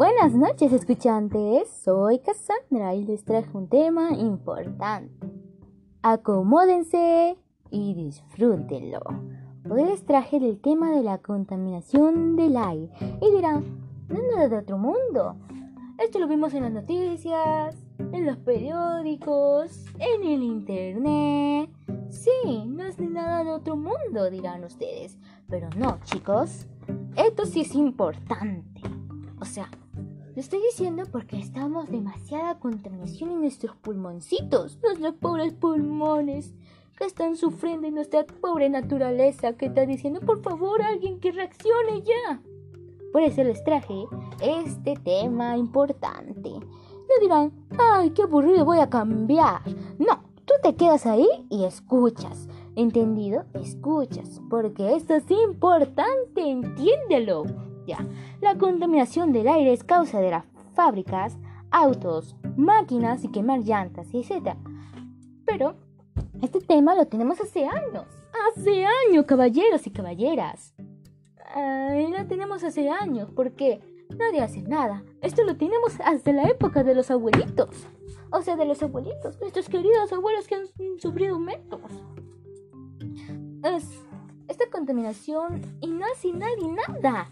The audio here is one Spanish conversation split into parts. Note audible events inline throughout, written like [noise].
Buenas noches escuchantes, soy Cassandra y les traje un tema importante. Acomódense y disfrútenlo. Hoy les traje el tema de la contaminación del aire y dirán, no es nada de otro mundo. Esto lo vimos en las noticias, en los periódicos, en el internet. Sí, no es nada de otro mundo, dirán ustedes. Pero no, chicos, esto sí es importante. O sea, lo estoy diciendo porque estamos demasiada contaminación en nuestros pulmoncitos, nuestros pobres pulmones que están sufriendo y nuestra pobre naturaleza que está diciendo, por favor, alguien que reaccione ya. Por eso les traje este tema importante. Le dirán, ay, qué aburrido, voy a cambiar. No, tú te quedas ahí y escuchas. ¿Entendido? Escuchas, porque esto es importante, entiéndelo. La contaminación del aire es causa de las fábricas, autos, máquinas y quemar llantas, etc. Pero este tema lo tenemos hace años. Hace años, caballeros y caballeras. lo tenemos hace años porque nadie hace nada. Esto lo tenemos hasta la época de los abuelitos. O sea, de los abuelitos, nuestros queridos abuelos que han sufrido métodos. Es esta contaminación y no hace nadie nada.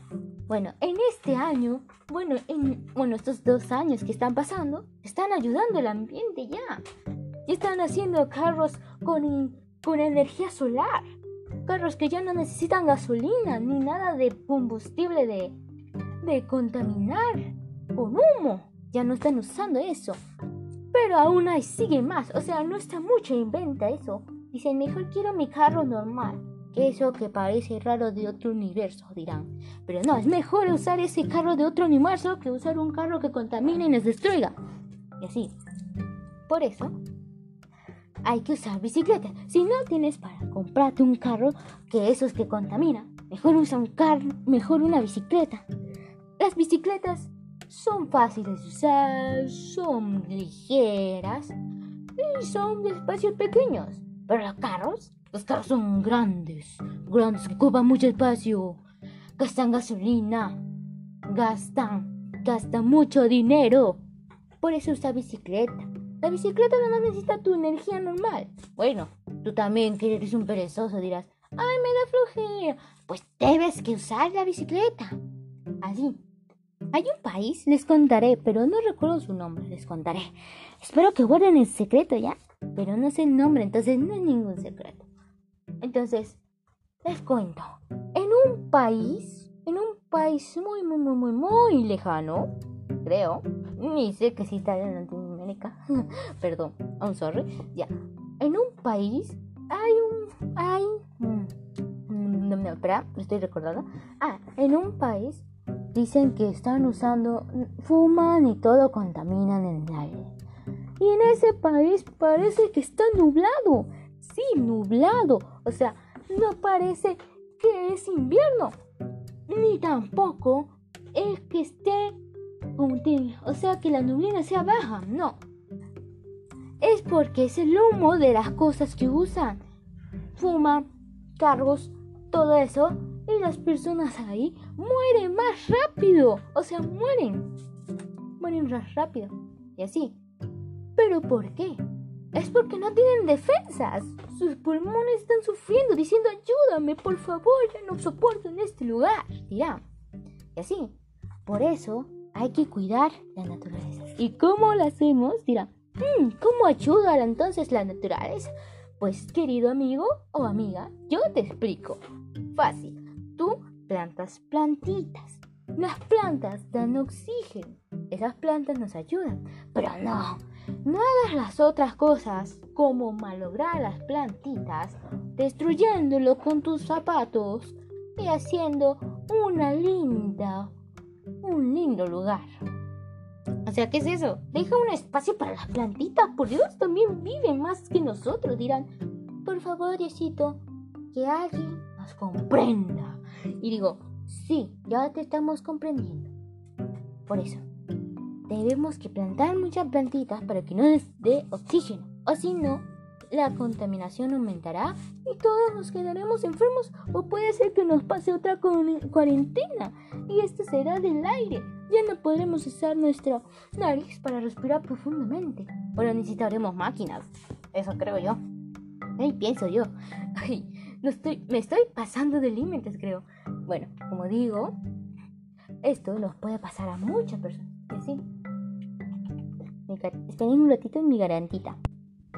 Bueno, en este año, bueno, en bueno, estos dos años que están pasando, están ayudando al ambiente ya. Y están haciendo carros con, con energía solar. Carros que ya no necesitan gasolina ni nada de combustible de, de contaminar con humo. Ya no están usando eso. Pero aún hay, sigue más. O sea, no está mucho en venta eso. Dicen, mejor quiero mi carro normal. Eso que parece raro de otro universo, dirán. Pero no, es mejor usar ese carro de otro universo que usar un carro que contamine y nos destruya. Y así. Por eso, hay que usar bicicletas. Si no tienes para comprarte un carro que esos que contamina, mejor usa un carro, mejor una bicicleta. Las bicicletas son fáciles de usar, son ligeras y son de espacios pequeños. Pero los carros los carros son grandes, grandes, que ocupan mucho espacio. Gastan gasolina. Gastan, gastan mucho dinero. Por eso usa bicicleta. La bicicleta no necesita tu energía normal. Bueno, tú también que eres un perezoso dirás, ay, me da flojera. Pues debes que usar la bicicleta. Así. Hay un país, les contaré, pero no recuerdo su nombre, les contaré. Espero que guarden el secreto ya, pero no sé el nombre, entonces no es ningún secreto. Entonces, les cuento. En un país, en un país muy, muy, muy, muy, muy lejano, creo, ni sé que si está en Latinoamérica, [laughs] perdón, I'm sorry, ya. En un país hay un, hay, mm, no, no, espera, estoy recordando. Ah, en un país dicen que están usando, fuman y todo contaminan en el aire. Y en ese país parece que está nublado sí, nublado. O sea, no parece que es invierno. Ni tampoco es que esté o sea, que la nublina sea baja. No. Es porque es el humo de las cosas que usan. Fuman, cargos, todo eso. Y las personas ahí mueren más rápido. O sea, mueren. Mueren más rápido. Y así. ¿Pero por qué? Es porque no tienen defensas. Sus pulmones están sufriendo, diciendo ayúdame, por favor, ya no soporto en este lugar. Dirá. Y así. Por eso hay que cuidar la naturaleza. ¿Y cómo lo hacemos? Dirá. Hmm, ¿Cómo ayuda entonces la naturaleza? Pues querido amigo o amiga, yo te explico. Fácil. Tú plantas plantitas. Las plantas dan oxígeno. Esas plantas nos ayudan. Pero no, no hagas las otras cosas, como malograr las plantitas, destruyéndolo con tus zapatos y haciendo una linda, un lindo lugar. O sea, ¿qué es eso? Deja un espacio para las plantitas, por Dios, también viven más que nosotros. Dirán, por favor, Diosito, que alguien nos comprenda. Y digo, sí, ya te estamos comprendiendo. Por eso, Debemos que plantar muchas plantitas para que no les dé oxígeno. O si no, la contaminación aumentará y todos nos quedaremos enfermos o puede ser que nos pase otra cuarentena y esto será del aire. ya no podremos usar nuestra nariz para respirar profundamente. Bueno, necesitaremos máquinas. Eso creo yo. Ay, pienso yo. Ay, no estoy, me estoy pasando de límites, creo. Bueno, como digo, esto nos puede pasar a muchas personas. ¿que sí? Esperen un ratito en mi garantita.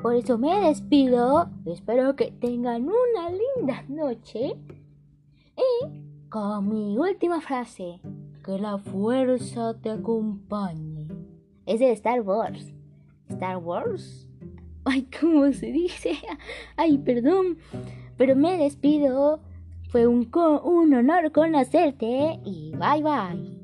Por eso me despido. Espero que tengan una linda noche. Y con mi última frase. Que la fuerza te acompañe. Es de Star Wars. Star Wars. Ay, ¿cómo se dice? Ay, perdón. Pero me despido. Fue un, un honor conocerte y bye bye.